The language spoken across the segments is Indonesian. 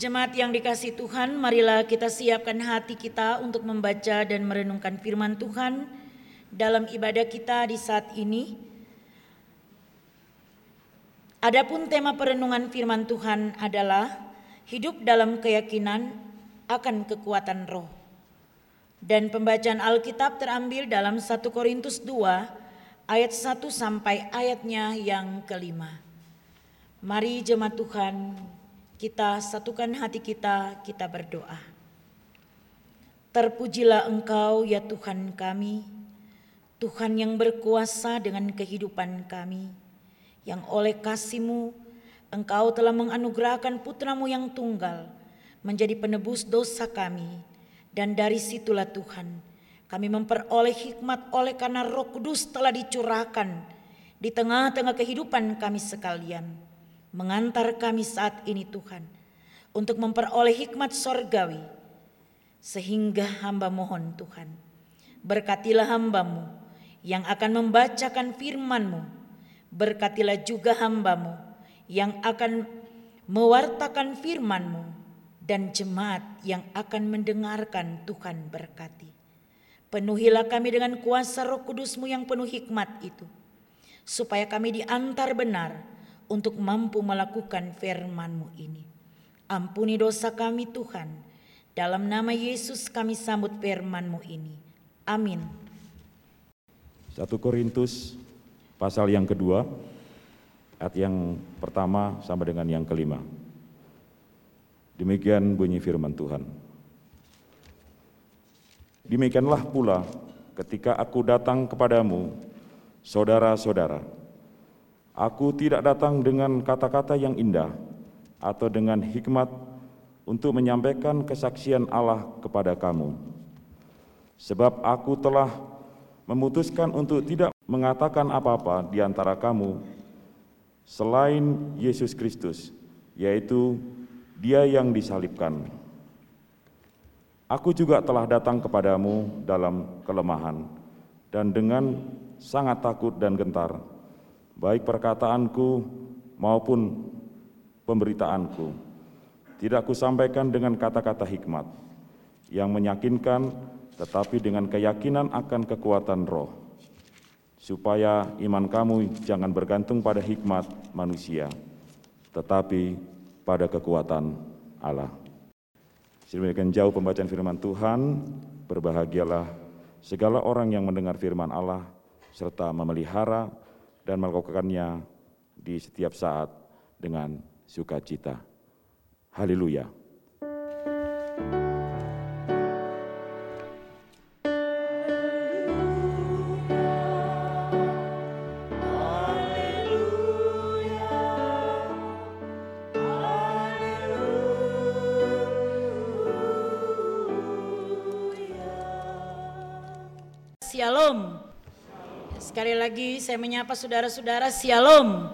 Jemaat yang dikasih Tuhan, marilah kita siapkan hati kita untuk membaca dan merenungkan firman Tuhan dalam ibadah kita di saat ini. Adapun tema perenungan firman Tuhan adalah hidup dalam keyakinan akan kekuatan roh. Dan pembacaan Alkitab terambil dalam 1 Korintus 2 ayat 1 sampai ayatnya yang kelima. Mari jemaat Tuhan kita satukan hati kita, kita berdoa. Terpujilah Engkau ya Tuhan kami, Tuhan yang berkuasa dengan kehidupan kami, yang oleh kasih-Mu Engkau telah menganugerahkan putramu yang tunggal menjadi penebus dosa kami, dan dari situlah Tuhan kami memperoleh hikmat oleh karena roh kudus telah dicurahkan di tengah-tengah kehidupan kami sekalian mengantar kami saat ini Tuhan untuk memperoleh hikmat sorgawi. Sehingga hamba mohon Tuhan berkatilah hambamu yang akan membacakan firmanmu. Berkatilah juga hambamu yang akan mewartakan firmanmu dan jemaat yang akan mendengarkan Tuhan berkati. Penuhilah kami dengan kuasa roh kudusmu yang penuh hikmat itu supaya kami diantar benar untuk mampu melakukan firman-Mu ini. Ampuni dosa kami Tuhan. Dalam nama Yesus kami sambut firman-Mu ini. Amin. 1 Korintus pasal yang kedua, ayat yang pertama sama dengan yang kelima. Demikian bunyi firman Tuhan. Demikianlah pula ketika aku datang kepadamu, saudara-saudara, Aku tidak datang dengan kata-kata yang indah atau dengan hikmat untuk menyampaikan kesaksian Allah kepada kamu. Sebab aku telah memutuskan untuk tidak mengatakan apa-apa di antara kamu selain Yesus Kristus, yaitu Dia yang disalibkan. Aku juga telah datang kepadamu dalam kelemahan dan dengan sangat takut dan gentar baik perkataanku maupun pemberitaanku. Tidak kusampaikan dengan kata-kata hikmat yang meyakinkan, tetapi dengan keyakinan akan kekuatan roh, supaya iman kamu jangan bergantung pada hikmat manusia, tetapi pada kekuatan Allah. Sedemikian jauh pembacaan firman Tuhan, berbahagialah segala orang yang mendengar firman Allah serta memelihara dan melakukannya di setiap saat dengan sukacita. Haleluya. Menyapa saudara-saudara Shalom.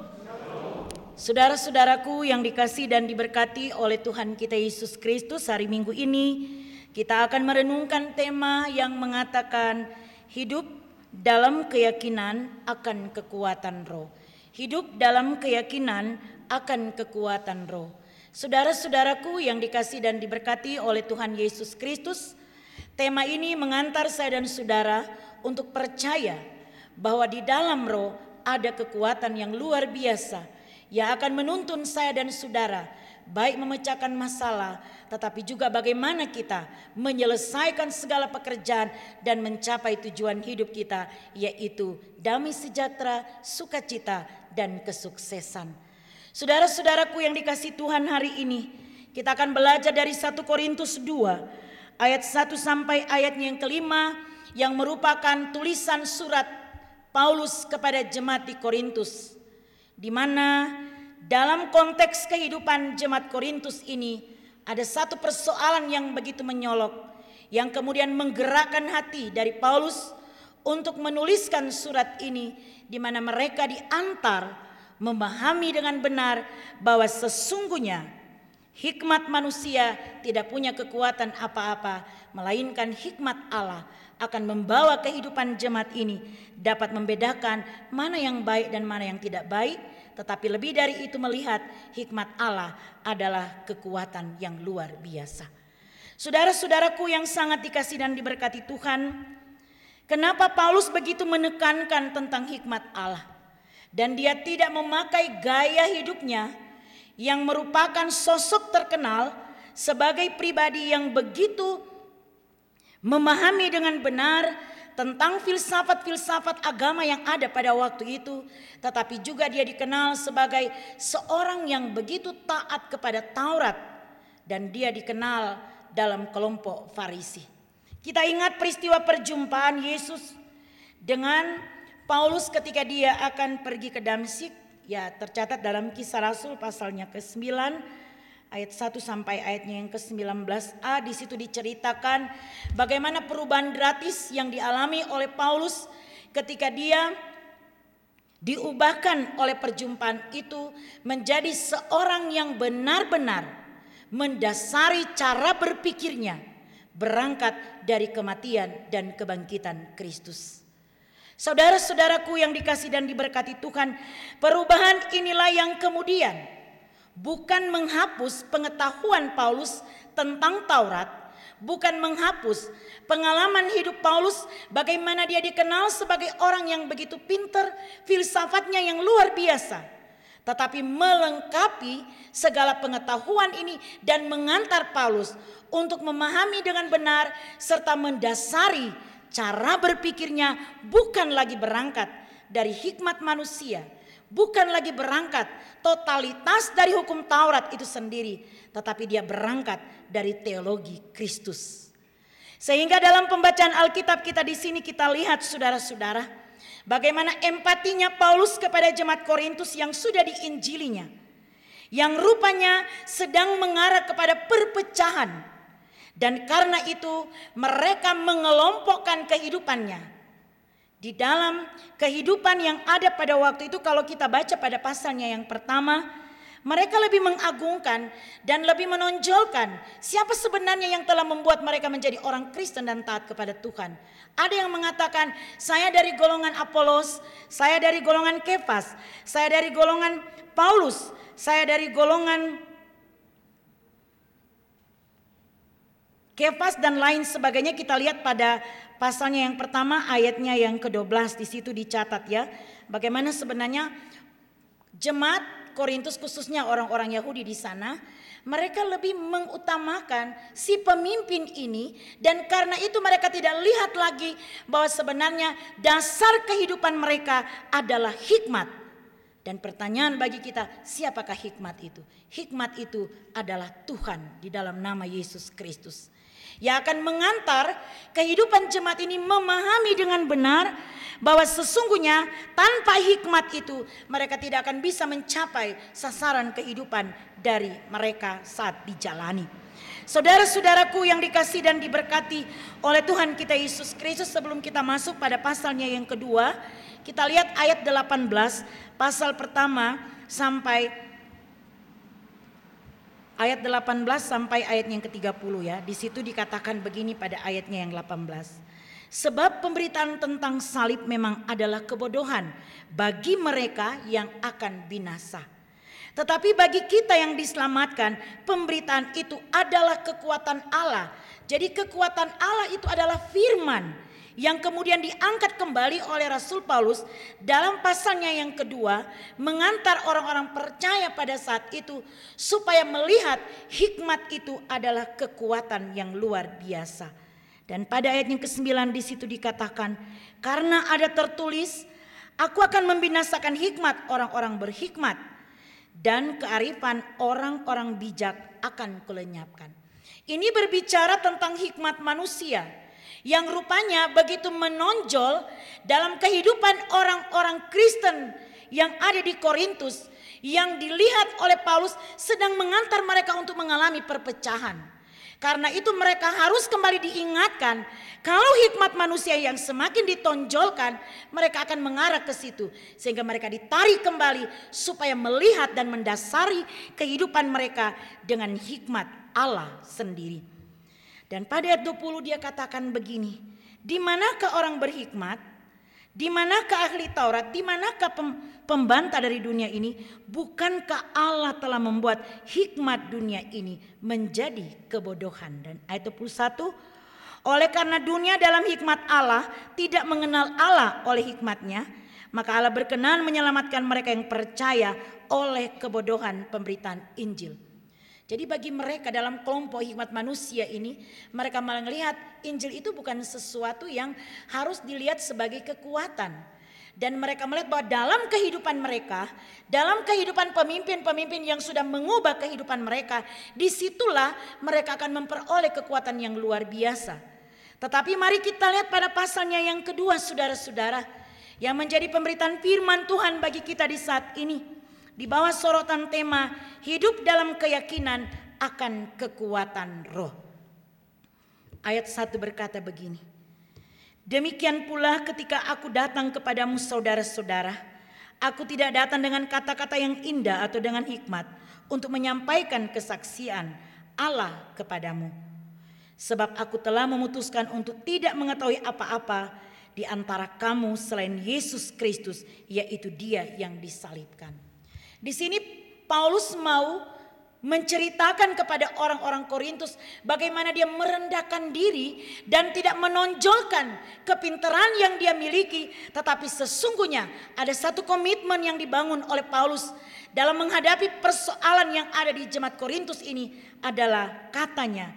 Saudara-saudaraku yang dikasih dan diberkati oleh Tuhan kita Yesus Kristus hari Minggu ini kita akan merenungkan tema yang mengatakan hidup dalam keyakinan akan kekuatan roh. Hidup dalam keyakinan akan kekuatan roh. Saudara-saudaraku yang dikasih dan diberkati oleh Tuhan Yesus Kristus, tema ini mengantar saya dan saudara untuk percaya bahwa di dalam roh ada kekuatan yang luar biasa yang akan menuntun saya dan saudara baik memecahkan masalah tetapi juga bagaimana kita menyelesaikan segala pekerjaan dan mencapai tujuan hidup kita yaitu damai sejahtera, sukacita dan kesuksesan. Saudara-saudaraku yang dikasih Tuhan hari ini, kita akan belajar dari 1 Korintus 2 ayat 1 sampai ayatnya yang kelima yang merupakan tulisan surat Paulus kepada jemaat di Korintus di mana dalam konteks kehidupan jemaat Korintus ini ada satu persoalan yang begitu menyolok yang kemudian menggerakkan hati dari Paulus untuk menuliskan surat ini di mana mereka diantar memahami dengan benar bahwa sesungguhnya hikmat manusia tidak punya kekuatan apa-apa melainkan hikmat Allah akan membawa kehidupan jemaat ini dapat membedakan mana yang baik dan mana yang tidak baik, tetapi lebih dari itu melihat hikmat Allah adalah kekuatan yang luar biasa. Saudara-saudaraku yang sangat dikasih dan diberkati Tuhan, kenapa Paulus begitu menekankan tentang hikmat Allah? Dan dia tidak memakai gaya hidupnya yang merupakan sosok terkenal sebagai pribadi yang begitu memahami dengan benar tentang filsafat-filsafat agama yang ada pada waktu itu, tetapi juga dia dikenal sebagai seorang yang begitu taat kepada Taurat dan dia dikenal dalam kelompok Farisi. Kita ingat peristiwa perjumpaan Yesus dengan Paulus ketika dia akan pergi ke Damsik, ya tercatat dalam kisah Rasul pasalnya ke-9 ayat 1 sampai ayatnya yang ke-19a di situ diceritakan bagaimana perubahan gratis yang dialami oleh Paulus ketika dia diubahkan oleh perjumpaan itu menjadi seorang yang benar-benar mendasari cara berpikirnya berangkat dari kematian dan kebangkitan Kristus. Saudara-saudaraku yang dikasih dan diberkati Tuhan, perubahan inilah yang kemudian bukan menghapus pengetahuan Paulus tentang Taurat, bukan menghapus pengalaman hidup Paulus bagaimana dia dikenal sebagai orang yang begitu pinter, filsafatnya yang luar biasa. Tetapi melengkapi segala pengetahuan ini dan mengantar Paulus untuk memahami dengan benar serta mendasari cara berpikirnya bukan lagi berangkat dari hikmat manusia, bukan lagi berangkat totalitas dari hukum Taurat itu sendiri, tetapi dia berangkat dari teologi Kristus. Sehingga dalam pembacaan Alkitab kita di sini kita lihat saudara-saudara, bagaimana empatinya Paulus kepada jemaat Korintus yang sudah diinjilinya, yang rupanya sedang mengarah kepada perpecahan. Dan karena itu mereka mengelompokkan kehidupannya di dalam kehidupan yang ada pada waktu itu kalau kita baca pada pasalnya yang pertama mereka lebih mengagungkan dan lebih menonjolkan siapa sebenarnya yang telah membuat mereka menjadi orang Kristen dan taat kepada Tuhan. Ada yang mengatakan, saya dari golongan Apolos, saya dari golongan Kefas, saya dari golongan Paulus, saya dari golongan Kefas dan lain sebagainya kita lihat pada pasalnya yang pertama ayatnya yang ke-12 di situ dicatat ya. Bagaimana sebenarnya jemaat Korintus khususnya orang-orang Yahudi di sana mereka lebih mengutamakan si pemimpin ini dan karena itu mereka tidak lihat lagi bahwa sebenarnya dasar kehidupan mereka adalah hikmat. Dan pertanyaan bagi kita, siapakah hikmat itu? Hikmat itu adalah Tuhan di dalam nama Yesus Kristus yang akan mengantar kehidupan jemaat ini memahami dengan benar bahwa sesungguhnya tanpa hikmat itu mereka tidak akan bisa mencapai sasaran kehidupan dari mereka saat dijalani. Saudara-saudaraku yang dikasih dan diberkati oleh Tuhan kita Yesus Kristus sebelum kita masuk pada pasalnya yang kedua, kita lihat ayat 18 pasal pertama sampai ayat 18 sampai ayat yang ke-30 ya. Di situ dikatakan begini pada ayatnya yang 18. Sebab pemberitaan tentang salib memang adalah kebodohan bagi mereka yang akan binasa. Tetapi bagi kita yang diselamatkan, pemberitaan itu adalah kekuatan Allah. Jadi kekuatan Allah itu adalah firman yang kemudian diangkat kembali oleh Rasul Paulus dalam pasalnya yang kedua mengantar orang-orang percaya pada saat itu supaya melihat hikmat itu adalah kekuatan yang luar biasa. Dan pada ayat yang ke-9 di situ dikatakan, karena ada tertulis, aku akan membinasakan hikmat orang-orang berhikmat dan kearifan orang-orang bijak akan kulenyapkan. Ini berbicara tentang hikmat manusia yang rupanya begitu menonjol dalam kehidupan orang-orang Kristen yang ada di Korintus yang dilihat oleh Paulus sedang mengantar mereka untuk mengalami perpecahan. Karena itu mereka harus kembali diingatkan kalau hikmat manusia yang semakin ditonjolkan mereka akan mengarah ke situ sehingga mereka ditarik kembali supaya melihat dan mendasari kehidupan mereka dengan hikmat Allah sendiri. Dan pada ayat 20 dia katakan begini, di manakah orang berhikmat Di manakah ahli Taurat? Di manakah pembantah dari dunia ini? Bukankah Allah telah membuat hikmat dunia ini menjadi kebodohan? Dan ayat 21, oleh karena dunia dalam hikmat Allah tidak mengenal Allah oleh hikmatnya, maka Allah berkenan menyelamatkan mereka yang percaya oleh kebodohan pemberitaan Injil. Jadi bagi mereka dalam kelompok hikmat manusia ini, mereka malah melihat Injil itu bukan sesuatu yang harus dilihat sebagai kekuatan. Dan mereka melihat bahwa dalam kehidupan mereka, dalam kehidupan pemimpin-pemimpin yang sudah mengubah kehidupan mereka, di situlah mereka akan memperoleh kekuatan yang luar biasa. Tetapi mari kita lihat pada pasalnya yang kedua saudara-saudara, yang menjadi pemberitaan firman Tuhan bagi kita di saat ini di bawah sorotan tema hidup dalam keyakinan akan kekuatan roh. Ayat 1 berkata begini. Demikian pula ketika aku datang kepadamu saudara-saudara, aku tidak datang dengan kata-kata yang indah atau dengan hikmat untuk menyampaikan kesaksian Allah kepadamu. Sebab aku telah memutuskan untuk tidak mengetahui apa-apa di antara kamu selain Yesus Kristus, yaitu Dia yang disalibkan. Di sini Paulus mau menceritakan kepada orang-orang Korintus bagaimana dia merendahkan diri dan tidak menonjolkan kepintaran yang dia miliki, tetapi sesungguhnya ada satu komitmen yang dibangun oleh Paulus dalam menghadapi persoalan yang ada di jemaat Korintus ini adalah katanya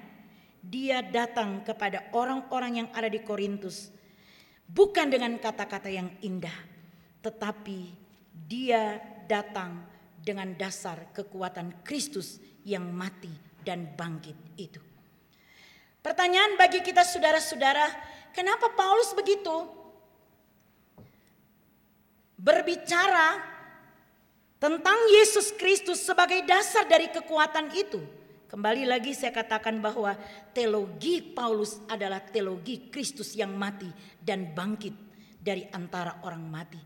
dia datang kepada orang-orang yang ada di Korintus bukan dengan kata-kata yang indah, tetapi dia datang dengan dasar kekuatan Kristus yang mati dan bangkit itu. Pertanyaan bagi kita saudara-saudara, kenapa Paulus begitu? Berbicara tentang Yesus Kristus sebagai dasar dari kekuatan itu. Kembali lagi saya katakan bahwa teologi Paulus adalah teologi Kristus yang mati dan bangkit dari antara orang mati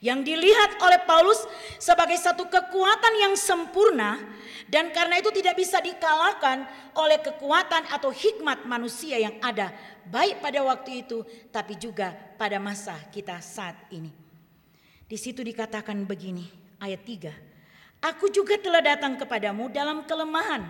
yang dilihat oleh Paulus sebagai satu kekuatan yang sempurna dan karena itu tidak bisa dikalahkan oleh kekuatan atau hikmat manusia yang ada baik pada waktu itu tapi juga pada masa kita saat ini. Di situ dikatakan begini ayat 3. Aku juga telah datang kepadamu dalam kelemahan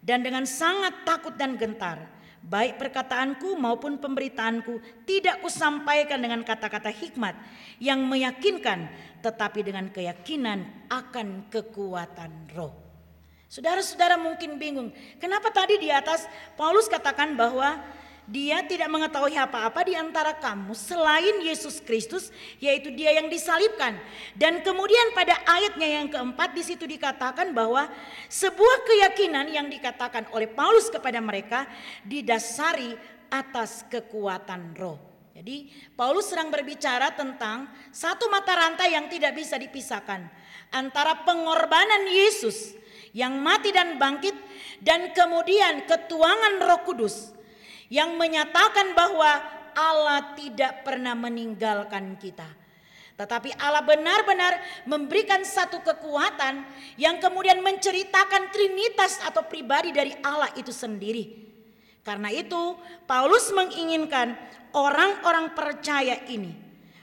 dan dengan sangat takut dan gentar baik perkataanku maupun pemberitaanku tidak kusampaikan dengan kata-kata hikmat yang meyakinkan tetapi dengan keyakinan akan kekuatan roh. Saudara-saudara mungkin bingung, kenapa tadi di atas Paulus katakan bahwa dia tidak mengetahui apa-apa di antara kamu selain Yesus Kristus, yaitu Dia yang disalibkan. Dan kemudian pada ayatnya yang keempat di situ dikatakan bahwa sebuah keyakinan yang dikatakan oleh Paulus kepada mereka didasari atas kekuatan roh. Jadi Paulus sedang berbicara tentang satu mata rantai yang tidak bisa dipisahkan antara pengorbanan Yesus yang mati dan bangkit dan kemudian ketuangan Roh Kudus yang menyatakan bahwa Allah tidak pernah meninggalkan kita. Tetapi Allah benar-benar memberikan satu kekuatan yang kemudian menceritakan trinitas atau pribadi dari Allah itu sendiri. Karena itu Paulus menginginkan orang-orang percaya ini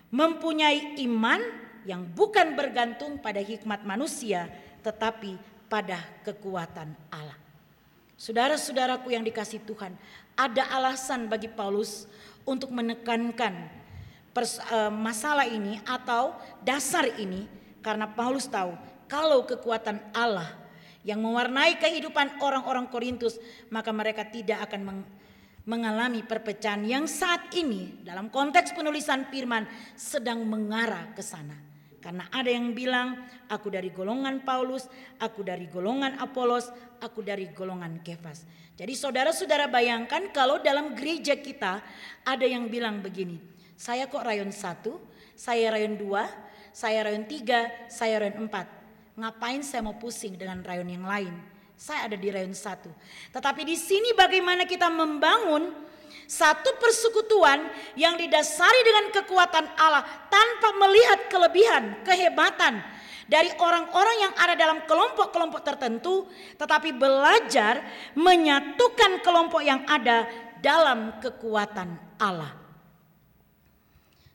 mempunyai iman yang bukan bergantung pada hikmat manusia tetapi pada kekuatan Allah. Saudara-saudaraku yang dikasih Tuhan, ada alasan bagi Paulus untuk menekankan eh, masalah ini atau dasar ini karena Paulus tahu kalau kekuatan Allah yang mewarnai kehidupan orang-orang Korintus maka mereka tidak akan mengalami perpecahan yang saat ini dalam konteks penulisan firman sedang mengarah ke sana. Karena ada yang bilang aku dari golongan Paulus, aku dari golongan Apolos, aku dari golongan Kefas. Jadi saudara-saudara bayangkan kalau dalam gereja kita ada yang bilang begini. Saya kok rayon satu, saya rayon dua, saya rayon tiga, saya rayon empat. Ngapain saya mau pusing dengan rayon yang lain? Saya ada di rayon satu. Tetapi di sini bagaimana kita membangun satu persekutuan yang didasari dengan kekuatan Allah tanpa melihat kelebihan, kehebatan dari orang-orang yang ada dalam kelompok-kelompok tertentu, tetapi belajar menyatukan kelompok yang ada dalam kekuatan Allah.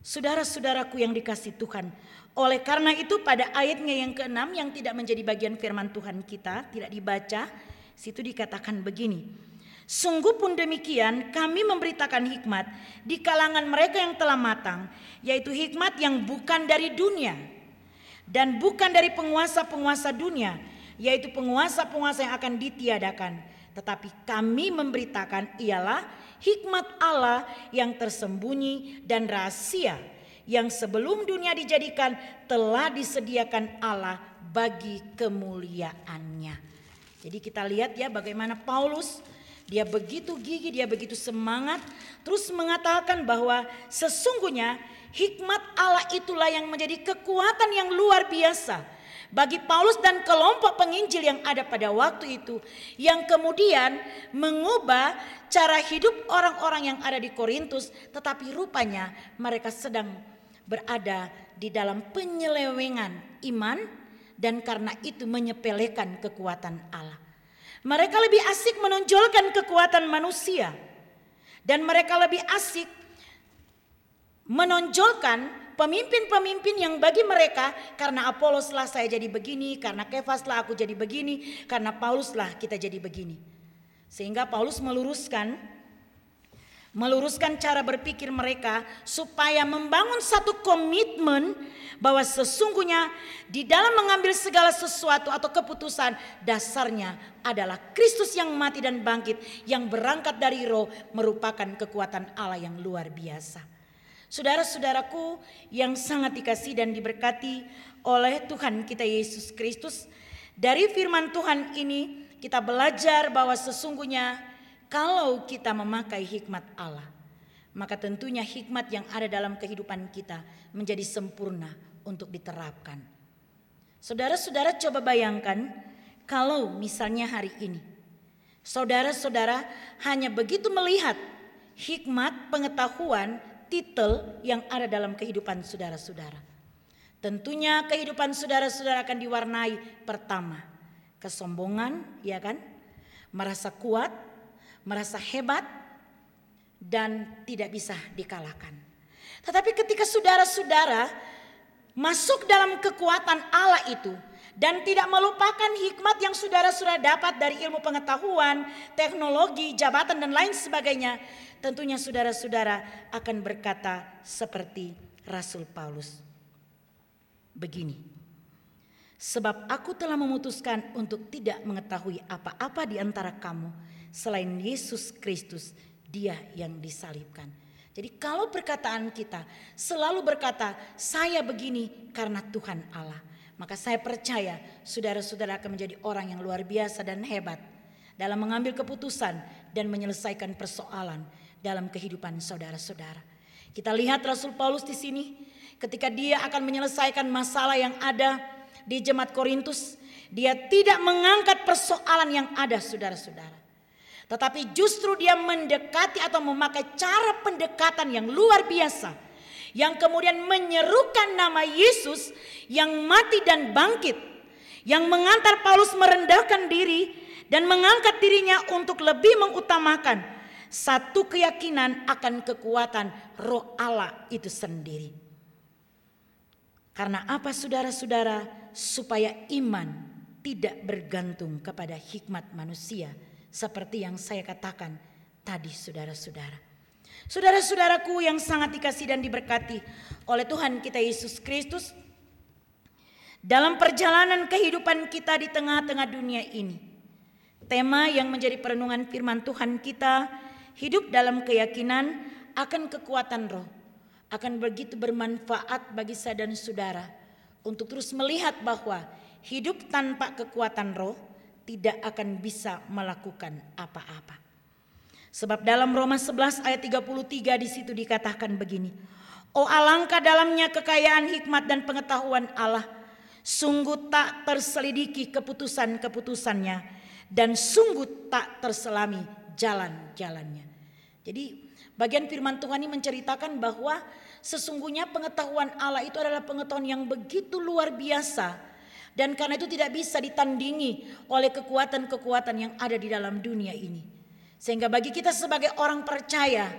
Saudara-saudaraku yang dikasih Tuhan, oleh karena itu pada ayatnya yang keenam yang tidak menjadi bagian firman Tuhan kita, tidak dibaca, situ dikatakan begini. Sungguh pun demikian kami memberitakan hikmat di kalangan mereka yang telah matang, yaitu hikmat yang bukan dari dunia dan bukan dari penguasa-penguasa dunia, yaitu penguasa-penguasa yang akan ditiadakan. Tetapi kami memberitakan ialah hikmat Allah yang tersembunyi dan rahasia yang sebelum dunia dijadikan telah disediakan Allah bagi kemuliaannya. Jadi kita lihat ya bagaimana Paulus dia begitu gigih, dia begitu semangat, terus mengatakan bahwa sesungguhnya hikmat Allah itulah yang menjadi kekuatan yang luar biasa bagi Paulus dan kelompok penginjil yang ada pada waktu itu, yang kemudian mengubah cara hidup orang-orang yang ada di Korintus, tetapi rupanya mereka sedang berada di dalam penyelewengan iman, dan karena itu menyepelekan kekuatan Allah. Mereka lebih asik menonjolkan kekuatan manusia. Dan mereka lebih asik menonjolkan pemimpin-pemimpin yang bagi mereka karena Apolos lah saya jadi begini, karena Kefas lah aku jadi begini, karena Paulus lah kita jadi begini. Sehingga Paulus meluruskan meluruskan cara berpikir mereka supaya membangun satu komitmen bahwa sesungguhnya di dalam mengambil segala sesuatu atau keputusan dasarnya adalah Kristus yang mati dan bangkit yang berangkat dari roh merupakan kekuatan Allah yang luar biasa. Saudara-saudaraku yang sangat dikasih dan diberkati oleh Tuhan kita Yesus Kristus, dari firman Tuhan ini kita belajar bahwa sesungguhnya kalau kita memakai hikmat Allah, maka tentunya hikmat yang ada dalam kehidupan kita menjadi sempurna untuk diterapkan. Saudara-saudara coba bayangkan kalau misalnya hari ini saudara-saudara hanya begitu melihat hikmat, pengetahuan, titel yang ada dalam kehidupan saudara-saudara. Tentunya kehidupan saudara-saudara akan diwarnai pertama kesombongan, ya kan? Merasa kuat, merasa hebat dan tidak bisa dikalahkan. Tetapi ketika saudara-saudara masuk dalam kekuatan Allah itu dan tidak melupakan hikmat yang saudara-saudara dapat dari ilmu pengetahuan, teknologi, jabatan dan lain sebagainya, tentunya saudara-saudara akan berkata seperti Rasul Paulus. Begini, sebab aku telah memutuskan untuk tidak mengetahui apa-apa di antara kamu selain Yesus Kristus, Dia yang disalibkan. Jadi, kalau perkataan kita selalu berkata, "Saya begini karena Tuhan Allah," maka saya percaya saudara-saudara akan menjadi orang yang luar biasa dan hebat dalam mengambil keputusan dan menyelesaikan persoalan dalam kehidupan saudara-saudara. Kita lihat Rasul Paulus di sini ketika dia akan menyelesaikan masalah yang ada di jemaat Korintus, dia tidak mengangkat persoalan yang ada saudara-saudara. Tetapi justru dia mendekati atau memakai cara pendekatan yang luar biasa. Yang kemudian menyerukan nama Yesus yang mati dan bangkit. Yang mengantar Paulus merendahkan diri dan mengangkat dirinya untuk lebih mengutamakan satu keyakinan akan kekuatan roh Allah itu sendiri. Karena apa saudara-saudara? Supaya iman tidak bergantung kepada hikmat manusia seperti yang saya katakan tadi saudara-saudara. Saudara-saudaraku yang sangat dikasih dan diberkati oleh Tuhan kita Yesus Kristus. Dalam perjalanan kehidupan kita di tengah-tengah dunia ini. Tema yang menjadi perenungan firman Tuhan kita hidup dalam keyakinan akan kekuatan roh. Akan begitu bermanfaat bagi saya dan saudara untuk terus melihat bahwa hidup tanpa kekuatan roh tidak akan bisa melakukan apa-apa. Sebab dalam Roma 11 ayat 33 di situ dikatakan begini. Oh alangkah dalamnya kekayaan hikmat dan pengetahuan Allah. Sungguh tak terselidiki keputusan-keputusannya. Dan sungguh tak terselami jalan-jalannya. Jadi bagian firman Tuhan ini menceritakan bahwa sesungguhnya pengetahuan Allah itu adalah pengetahuan yang begitu luar biasa dan karena itu tidak bisa ditandingi oleh kekuatan-kekuatan yang ada di dalam dunia ini. Sehingga bagi kita sebagai orang percaya,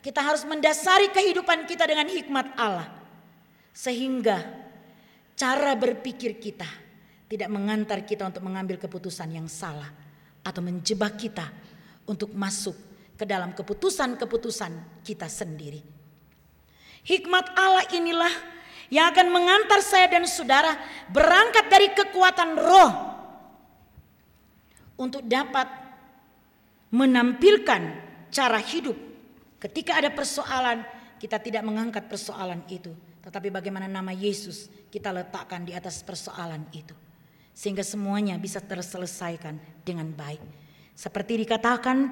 Kita harus mendasari kehidupan kita dengan hikmat Allah. Sehingga cara berpikir kita tidak mengantar kita untuk mengambil keputusan yang salah atau menjebak kita untuk masuk ke dalam keputusan-keputusan kita sendiri. Hikmat Allah inilah yang akan mengantar saya dan saudara berangkat dari kekuatan roh untuk dapat menampilkan cara hidup Ketika ada persoalan, kita tidak mengangkat persoalan itu, tetapi bagaimana nama Yesus kita letakkan di atas persoalan itu. Sehingga semuanya bisa terselesaikan dengan baik. Seperti dikatakan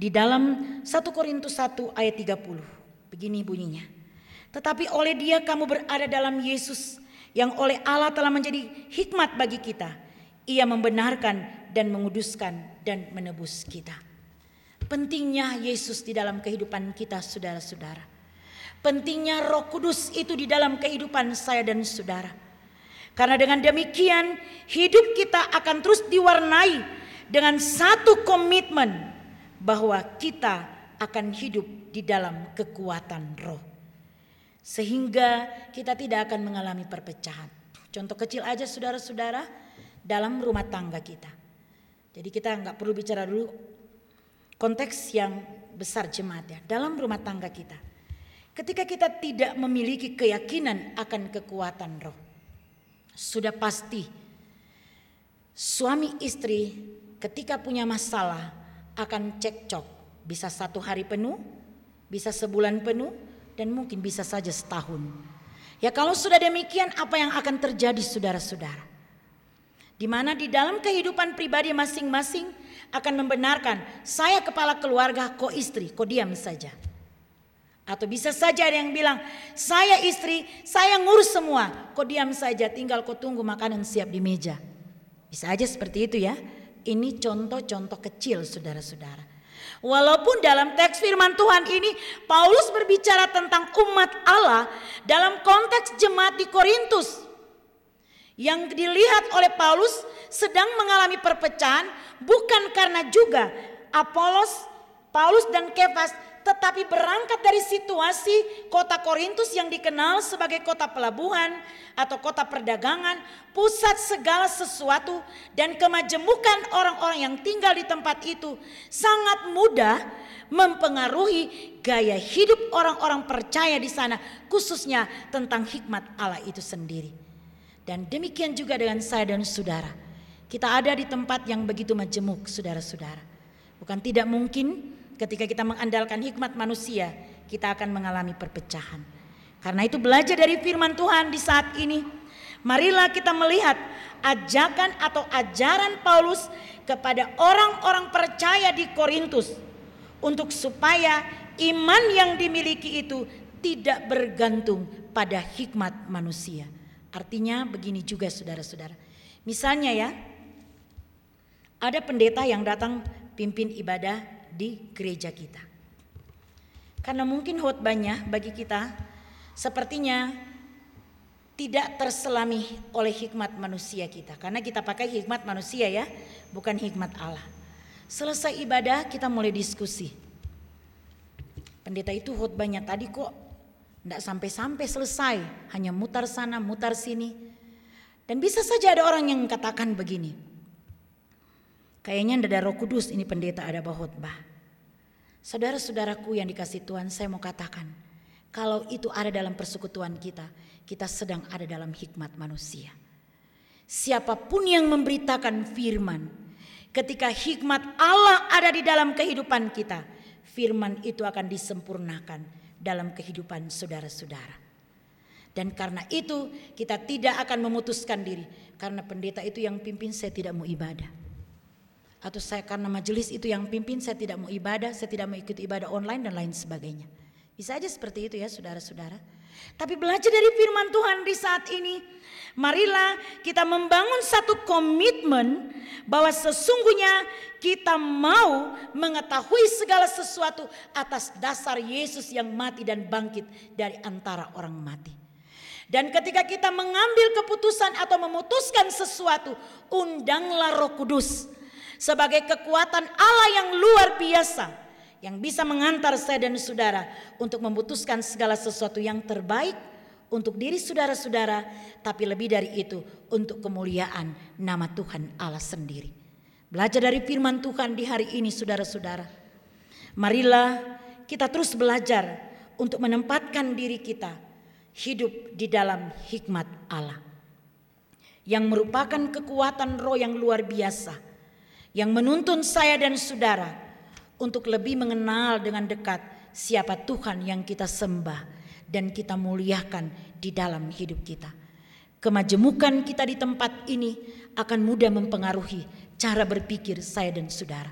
di dalam 1 Korintus 1 ayat 30. Begini bunyinya. Tetapi oleh dia kamu berada dalam Yesus yang oleh Allah telah menjadi hikmat bagi kita. Ia membenarkan dan menguduskan dan menebus kita. Pentingnya Yesus di dalam kehidupan kita saudara-saudara. Pentingnya roh kudus itu di dalam kehidupan saya dan saudara. Karena dengan demikian hidup kita akan terus diwarnai dengan satu komitmen bahwa kita akan hidup di dalam kekuatan roh. Sehingga kita tidak akan mengalami perpecahan. Contoh kecil aja saudara-saudara dalam rumah tangga kita. Jadi kita nggak perlu bicara dulu konteks yang besar jemaat ya, dalam rumah tangga kita. Ketika kita tidak memiliki keyakinan akan kekuatan roh, sudah pasti suami istri ketika punya masalah akan cekcok. Bisa satu hari penuh, bisa sebulan penuh, dan mungkin bisa saja setahun. Ya kalau sudah demikian apa yang akan terjadi saudara-saudara? Di mana di dalam kehidupan pribadi masing-masing akan membenarkan saya kepala keluarga, kok istri, kok diam saja. Atau bisa saja ada yang bilang, saya istri, saya ngurus semua, kok diam saja, tinggal kok tunggu makanan siap di meja. Bisa aja seperti itu ya. Ini contoh-contoh kecil saudara-saudara. Walaupun dalam teks firman Tuhan ini Paulus berbicara tentang umat Allah dalam konteks jemaat di Korintus. Yang dilihat oleh Paulus sedang mengalami perpecahan bukan karena juga Apolos, Paulus dan Kefas tetapi berangkat dari situasi kota Korintus yang dikenal sebagai kota pelabuhan atau kota perdagangan, pusat segala sesuatu dan kemajemukan orang-orang yang tinggal di tempat itu sangat mudah mempengaruhi gaya hidup orang-orang percaya di sana, khususnya tentang hikmat Allah itu sendiri. Dan demikian juga dengan saya dan saudara. Kita ada di tempat yang begitu majemuk, saudara-saudara. Bukan tidak mungkin ketika kita mengandalkan hikmat manusia, kita akan mengalami perpecahan. Karena itu belajar dari firman Tuhan di saat ini. Marilah kita melihat ajakan atau ajaran Paulus kepada orang-orang percaya di Korintus untuk supaya iman yang dimiliki itu tidak bergantung pada hikmat manusia. Artinya begini juga saudara-saudara. Misalnya ya, ada pendeta yang datang pimpin ibadah di gereja kita. Karena mungkin khotbahnya bagi kita sepertinya tidak terselami oleh hikmat manusia kita. Karena kita pakai hikmat manusia ya, bukan hikmat Allah. Selesai ibadah kita mulai diskusi. Pendeta itu khotbahnya tadi kok tidak sampai-sampai selesai, hanya mutar sana, mutar sini. Dan bisa saja ada orang yang katakan begini, Kayaknya ada roh kudus ini pendeta ada khotbah. Saudara-saudaraku yang dikasih Tuhan saya mau katakan. Kalau itu ada dalam persekutuan kita. Kita sedang ada dalam hikmat manusia. Siapa pun yang memberitakan firman. Ketika hikmat Allah ada di dalam kehidupan kita. Firman itu akan disempurnakan dalam kehidupan saudara-saudara. Dan karena itu kita tidak akan memutuskan diri. Karena pendeta itu yang pimpin saya tidak mau ibadah atau saya karena majelis itu yang pimpin saya tidak mau ibadah, saya tidak mau ikut ibadah online dan lain sebagainya. Bisa aja seperti itu ya saudara-saudara. Tapi belajar dari firman Tuhan di saat ini, marilah kita membangun satu komitmen bahwa sesungguhnya kita mau mengetahui segala sesuatu atas dasar Yesus yang mati dan bangkit dari antara orang mati. Dan ketika kita mengambil keputusan atau memutuskan sesuatu, undanglah Roh Kudus sebagai kekuatan Allah yang luar biasa yang bisa mengantar saya dan saudara untuk memutuskan segala sesuatu yang terbaik untuk diri saudara-saudara, tapi lebih dari itu untuk kemuliaan nama Tuhan Allah sendiri. Belajar dari firman Tuhan di hari ini saudara-saudara. Marilah kita terus belajar untuk menempatkan diri kita hidup di dalam hikmat Allah. Yang merupakan kekuatan roh yang luar biasa. Yang menuntun saya dan saudara untuk lebih mengenal dengan dekat siapa Tuhan yang kita sembah dan kita muliakan di dalam hidup kita. Kemajemukan kita di tempat ini akan mudah mempengaruhi cara berpikir saya dan saudara.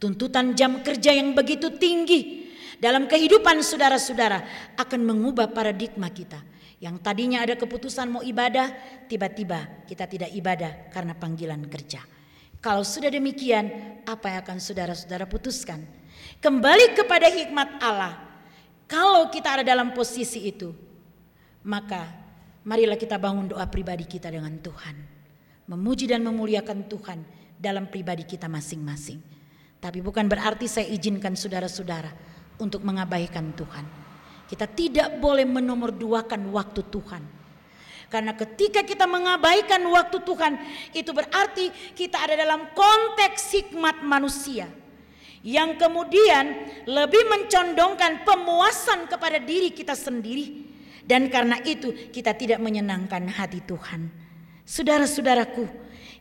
Tuntutan jam kerja yang begitu tinggi dalam kehidupan saudara-saudara akan mengubah paradigma kita. Yang tadinya ada keputusan mau ibadah, tiba-tiba kita tidak ibadah karena panggilan kerja. Kalau sudah demikian, apa yang akan saudara-saudara putuskan? Kembali kepada hikmat Allah. Kalau kita ada dalam posisi itu, maka marilah kita bangun doa pribadi kita dengan Tuhan. Memuji dan memuliakan Tuhan dalam pribadi kita masing-masing. Tapi bukan berarti saya izinkan saudara-saudara untuk mengabaikan Tuhan. Kita tidak boleh menomorduakan waktu Tuhan. Karena ketika kita mengabaikan waktu Tuhan, itu berarti kita ada dalam konteks hikmat manusia. Yang kemudian lebih mencondongkan pemuasan kepada diri kita sendiri. Dan karena itu kita tidak menyenangkan hati Tuhan. Saudara-saudaraku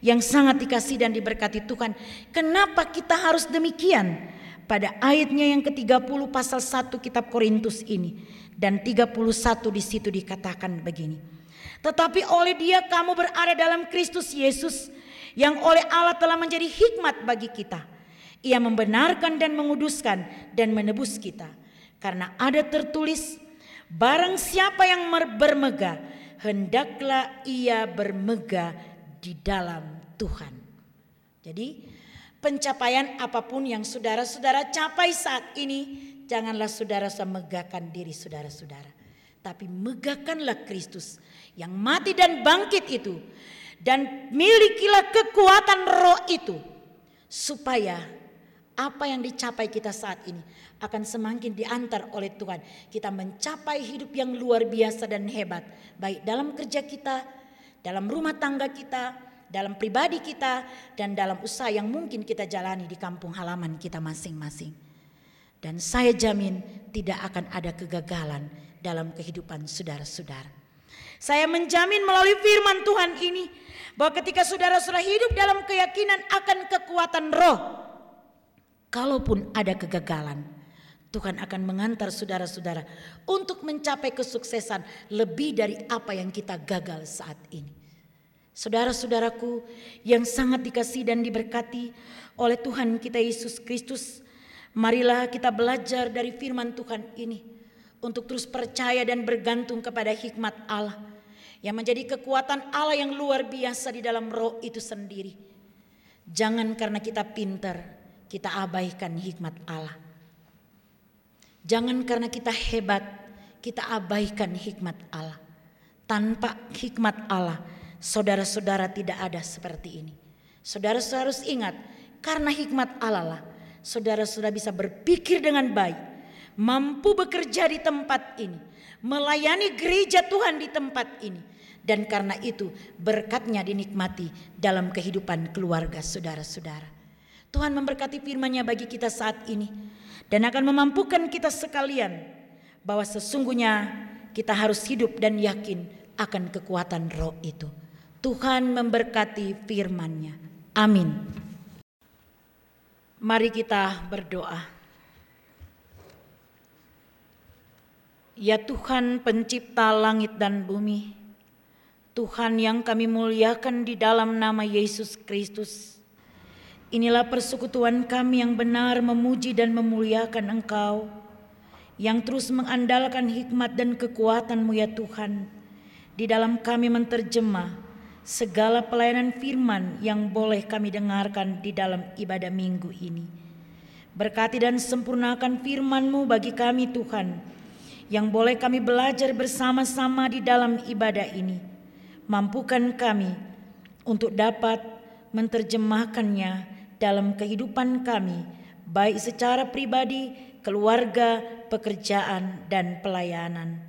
yang sangat dikasih dan diberkati Tuhan. Kenapa kita harus demikian? Pada ayatnya yang ke-30 pasal 1 kitab Korintus ini. Dan 31 di situ dikatakan begini. Tetapi oleh dia kamu berada dalam Kristus Yesus yang oleh Allah telah menjadi hikmat bagi kita. Ia membenarkan dan menguduskan dan menebus kita. Karena ada tertulis, barang siapa yang bermegah, hendaklah ia bermegah di dalam Tuhan. Jadi pencapaian apa pun yang saudara-saudara capai saat ini, janganlah saudara semegahkan diri saudara-saudara. Tapi megahkanlah Kristus yang mati dan bangkit itu dan milikilah kekuatan roh itu supaya apa yang dicapai kita saat ini akan semakin diantar oleh Tuhan. Kita mencapai hidup yang luar biasa dan hebat baik dalam kerja kita, dalam rumah tangga kita, dalam pribadi kita dan dalam usaha yang mungkin kita jalani di kampung halaman kita masing-masing. Dan saya jamin tidak akan ada kegagalan dalam kehidupan saudara-saudara. Saya menjamin melalui firman Tuhan ini bahwa ketika saudara-saudara hidup dalam keyakinan akan kekuatan roh, kalaupun ada kegagalan, Tuhan akan mengantar saudara-saudara untuk mencapai kesuksesan lebih dari apa yang kita gagal saat ini. Saudara-saudaraku yang sangat dikasih dan diberkati oleh Tuhan kita Yesus Kristus, marilah kita belajar dari firman Tuhan ini untuk terus percaya dan bergantung kepada hikmat Allah yang menjadi kekuatan Allah yang luar biasa di dalam roh itu sendiri. Jangan karena kita pintar, kita abaikan hikmat Allah. Jangan karena kita hebat, kita abaikan hikmat Allah. Tanpa hikmat Allah, saudara-saudara tidak ada seperti ini. Saudara-saudara harus ingat, karena hikmat Allah lah, saudara-saudara bisa berpikir dengan baik, mampu bekerja di tempat ini, melayani gereja Tuhan di tempat ini, dan karena itu berkatnya dinikmati dalam kehidupan keluarga saudara-saudara. Tuhan memberkati firman-Nya bagi kita saat ini dan akan memampukan kita sekalian bahwa sesungguhnya kita harus hidup dan yakin akan kekuatan roh itu. Tuhan memberkati firman-Nya. Amin. Mari kita berdoa. Ya Tuhan pencipta langit dan bumi, Tuhan yang kami muliakan di dalam nama Yesus Kristus. Inilah persekutuan kami yang benar memuji dan memuliakan Engkau, yang terus mengandalkan hikmat dan kekuatan-Mu ya Tuhan, di dalam kami menterjemah segala pelayanan firman yang boleh kami dengarkan di dalam ibadah minggu ini. Berkati dan sempurnakan firman-Mu bagi kami Tuhan, yang boleh kami belajar bersama-sama di dalam ibadah ini mampukan kami untuk dapat menerjemahkannya dalam kehidupan kami baik secara pribadi, keluarga, pekerjaan, dan pelayanan.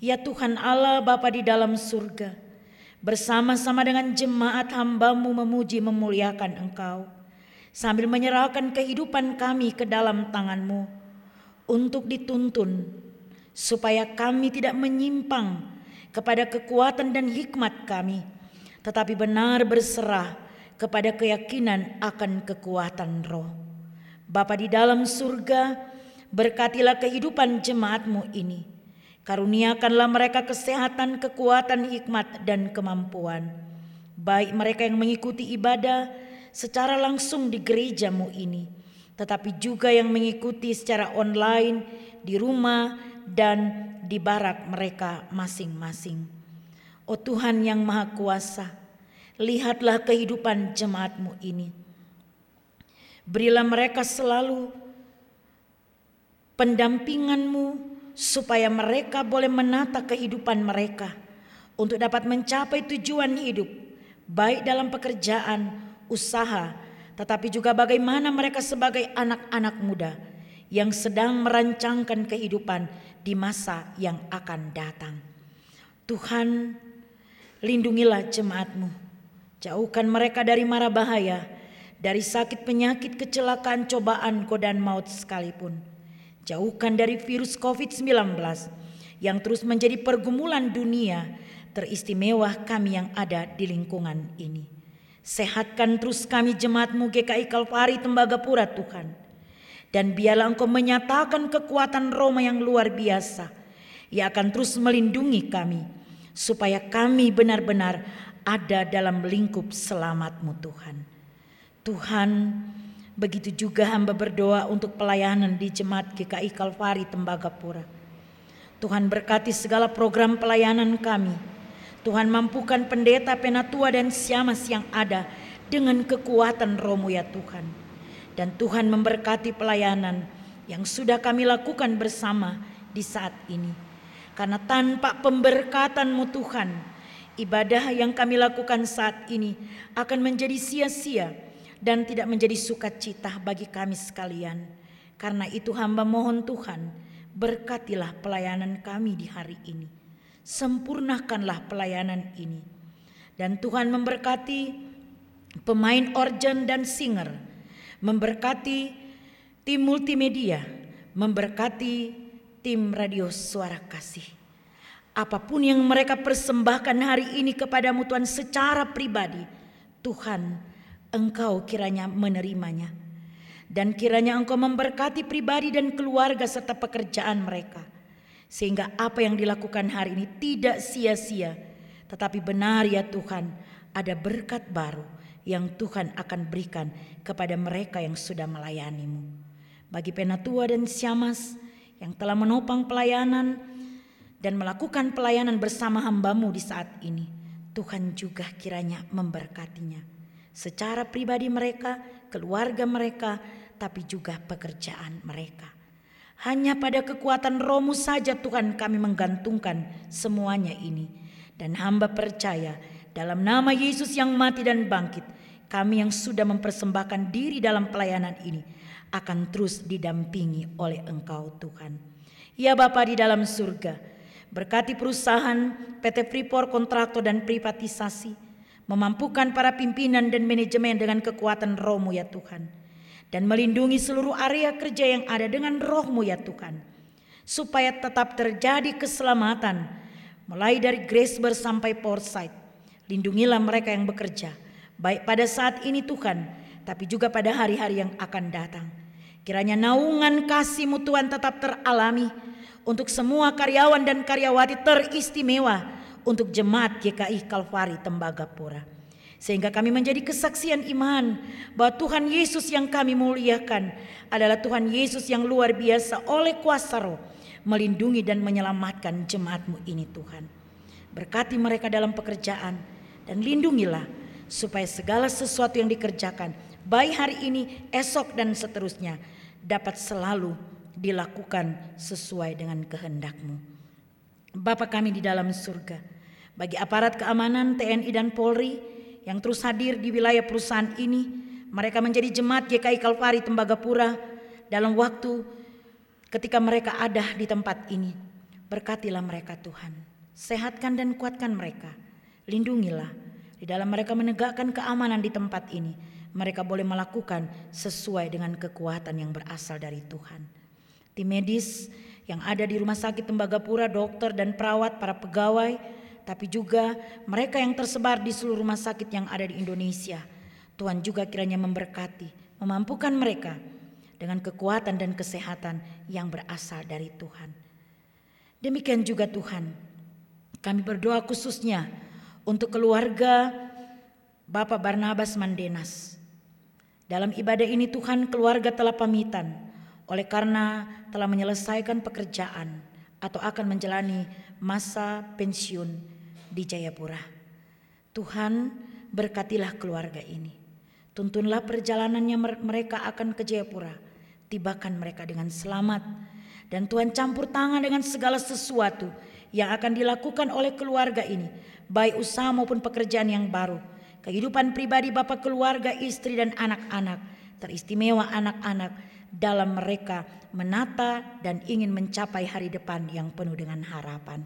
Ya Tuhan Allah Bapa di dalam surga, bersama-sama dengan jemaat hambamu memuji memuliakan Engkau, sambil menyerahkan kehidupan kami ke dalam tanganmu untuk dituntun, supaya kami tidak menyimpang kepada kekuatan dan hikmat kami, tetapi benar berserah kepada keyakinan akan kekuatan roh. Bapa di dalam surga, berkatilah kehidupan jemaatmu ini. Karuniakanlah mereka kesehatan, kekuatan, hikmat, dan kemampuan. Baik mereka yang mengikuti ibadah secara langsung di gerejamu ini, tetapi juga yang mengikuti secara online di rumah dan di barak mereka masing-masing. Oh Tuhan yang Maha Kuasa, lihatlah kehidupan jemaatmu ini. Berilah mereka selalu pendampinganmu supaya mereka boleh menata kehidupan mereka untuk dapat mencapai tujuan hidup baik dalam pekerjaan, usaha, tetapi juga bagaimana mereka sebagai anak-anak muda yang sedang merancangkan kehidupan di masa yang akan datang. Tuhan, lindungilah jemaatmu Jauhkan mereka dari mara bahaya, dari sakit penyakit, kecelakaan, cobaan, godan maut sekalipun. Jauhkan dari virus COVID-19 yang terus menjadi pergumulan dunia, teristimewa kami yang ada di lingkungan ini. Sehatkan terus kami jemaatmu GKI Kalvari Tembagapura Tuhan. Dan biarlah engkau menyatakan kekuatan Roma yang luar biasa. Ia akan terus melindungi kami. Supaya kami benar-benar ada dalam lingkup selamatmu Tuhan. Tuhan, begitu juga hamba berdoa untuk pelayanan di Jemaat GKI Kalvari Tembagapura. Tuhan berkati segala program pelayanan kami. Tuhan mampukan pendeta, penatua dan siamas yang ada dengan kekuatan rohmu ya Tuhan. Dan Tuhan memberkati pelayanan yang sudah kami lakukan bersama di saat ini. Karena tanpa pemberkatanmu Tuhan, Ibadah yang kami lakukan saat ini akan menjadi sia-sia dan tidak menjadi sukacita bagi kami sekalian. Karena itu hamba mohon Tuhan, berkatilah pelayanan kami di hari ini. Sempurnakanlah pelayanan ini. Dan Tuhan memberkati pemain organ dan singer, memberkati tim multimedia, memberkati tim radio suara kasih Apa pun yang mereka persembahkan hari ini kepadamu Tuhan secara pribadi, Tuhan engkau kiranya menerimanya. Dan kiranya engkau memberkati pribadi dan keluarga serta pekerjaan mereka. Sehingga apa yang dilakukan hari ini tidak sia-sia. Tetapi benar ya Tuhan ada berkat baru yang Tuhan akan berikan kepada mereka yang sudah melayanimu. Bagi penatua dan siamas yang telah menopang pelayanan, dan melakukan pelayanan bersama hambamu di saat ini. Tuhan juga kiranya memberkatinya. Secara pribadi mereka, keluarga mereka, tapi juga pekerjaan mereka. Hanya pada kekuatan rohmu saja Tuhan kami menggantungkan semuanya ini. Dan hamba percaya dalam nama Yesus yang mati dan bangkit, kami yang sudah mempersembahkan diri dalam pelayanan ini akan terus didampingi oleh Engkau Tuhan. Ya Bapa di dalam surga, Berkati perusahaan, PT Freeport kontraktor dan privatisasi. Memampukan para pimpinan dan manajemen dengan kekuatan rohmu ya Tuhan. Dan melindungi seluruh area kerja yang ada dengan rohmu ya Tuhan. Supaya tetap terjadi keselamatan. Mulai dari Graceburg sampai Portside. Lindungilah mereka yang bekerja. Baik pada saat ini Tuhan. Tapi juga pada hari-hari yang akan datang. Kiranya naungan kasihmu Tuhan tetap teralami untuk semua karyawan dan karyawati teristimewa untuk jemaat GKI Kalvari Tembagapura. Sehingga kami menjadi kesaksian iman bahwa Tuhan Yesus yang kami muliakan adalah Tuhan Yesus yang luar biasa oleh kuasa roh melindungi dan menyelamatkan jemaatmu ini Tuhan. Berkati mereka dalam pekerjaan dan lindungilah supaya segala sesuatu yang dikerjakan baik hari ini, esok dan seterusnya dapat selalu dilakukan sesuai dengan kehendakmu. Bapa kami di dalam surga, bagi aparat keamanan TNI dan Polri yang terus hadir di wilayah perusahaan ini, mereka menjadi jemaat GKI Kalvari Tembagapura dalam waktu ketika mereka ada di tempat ini. Berkatilah mereka Tuhan. Sehatkan dan kuatkan mereka. Lindungilah. Di dalam mereka menegakkan keamanan di tempat ini. Mereka boleh melakukan sesuai dengan kekuatan yang berasal dari Tuhan. Tim medis yang ada di rumah sakit Tembagapura, dokter dan perawat, para pegawai, tapi juga mereka yang tersebar di seluruh rumah sakit yang ada di Indonesia. Tuhan juga kiranya memberkati, memampukan mereka dengan kekuatan dan kesehatan yang berasal dari Tuhan. Demikian juga Tuhan, kami berdoa khususnya untuk keluarga Bapak Barnabas Mandenas. Dalam ibadah ini Tuhan keluarga telah pamitan oleh karena telah menyelesaikan pekerjaan atau akan menjalani masa pensiun di Jayapura. Tuhan berkatilah keluarga ini. Tuntunlah perjalanannya mereka akan ke Jayapura. Tibakan mereka dengan selamat. Dan Tuhan campur tangan dengan segala sesuatu yang akan dilakukan oleh keluarga ini. Baik usaha maupun pekerjaan yang baru. Kehidupan pribadi bapak keluarga, istri dan anak-anak. Teristimewa anak-anak dalam mereka menata dan ingin mencapai hari depan yang penuh dengan harapan.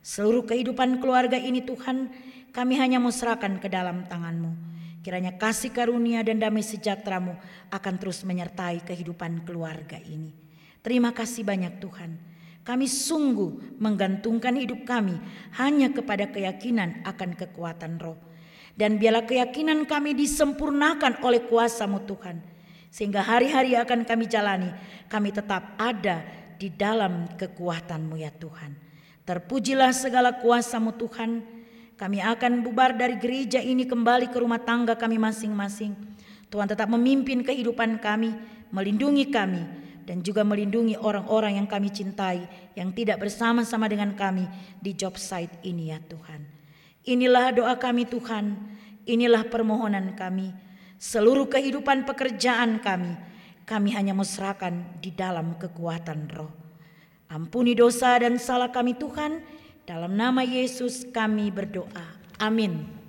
Seluruh kehidupan keluarga ini Tuhan kami hanya mau serahkan ke dalam tanganmu. Kiranya kasih karunia dan damai sejahteramu akan terus menyertai kehidupan keluarga ini. Terima kasih banyak Tuhan. Kami sungguh menggantungkan hidup kami hanya kepada keyakinan akan kekuatan roh. Dan biarlah keyakinan kami disempurnakan oleh kuasamu Tuhan. Sehingga hari-hari akan kami jalani, kami tetap ada di dalam kekuatanmu ya Tuhan. Terpujilah segala kuasamu Tuhan. Kami akan bubar dari gereja ini kembali ke rumah tangga kami masing-masing. Tuhan tetap memimpin kehidupan kami, melindungi kami, dan juga melindungi orang-orang yang kami cintai yang tidak bersama-sama dengan kami di job site ini ya Tuhan. Inilah doa kami Tuhan, inilah permohonan kami. Seluruh kehidupan pekerjaan kami, kami hanya mesrakan di dalam kekuatan roh. Ampuni dosa dan salah kami Tuhan, dalam nama Yesus kami berdoa. Amin.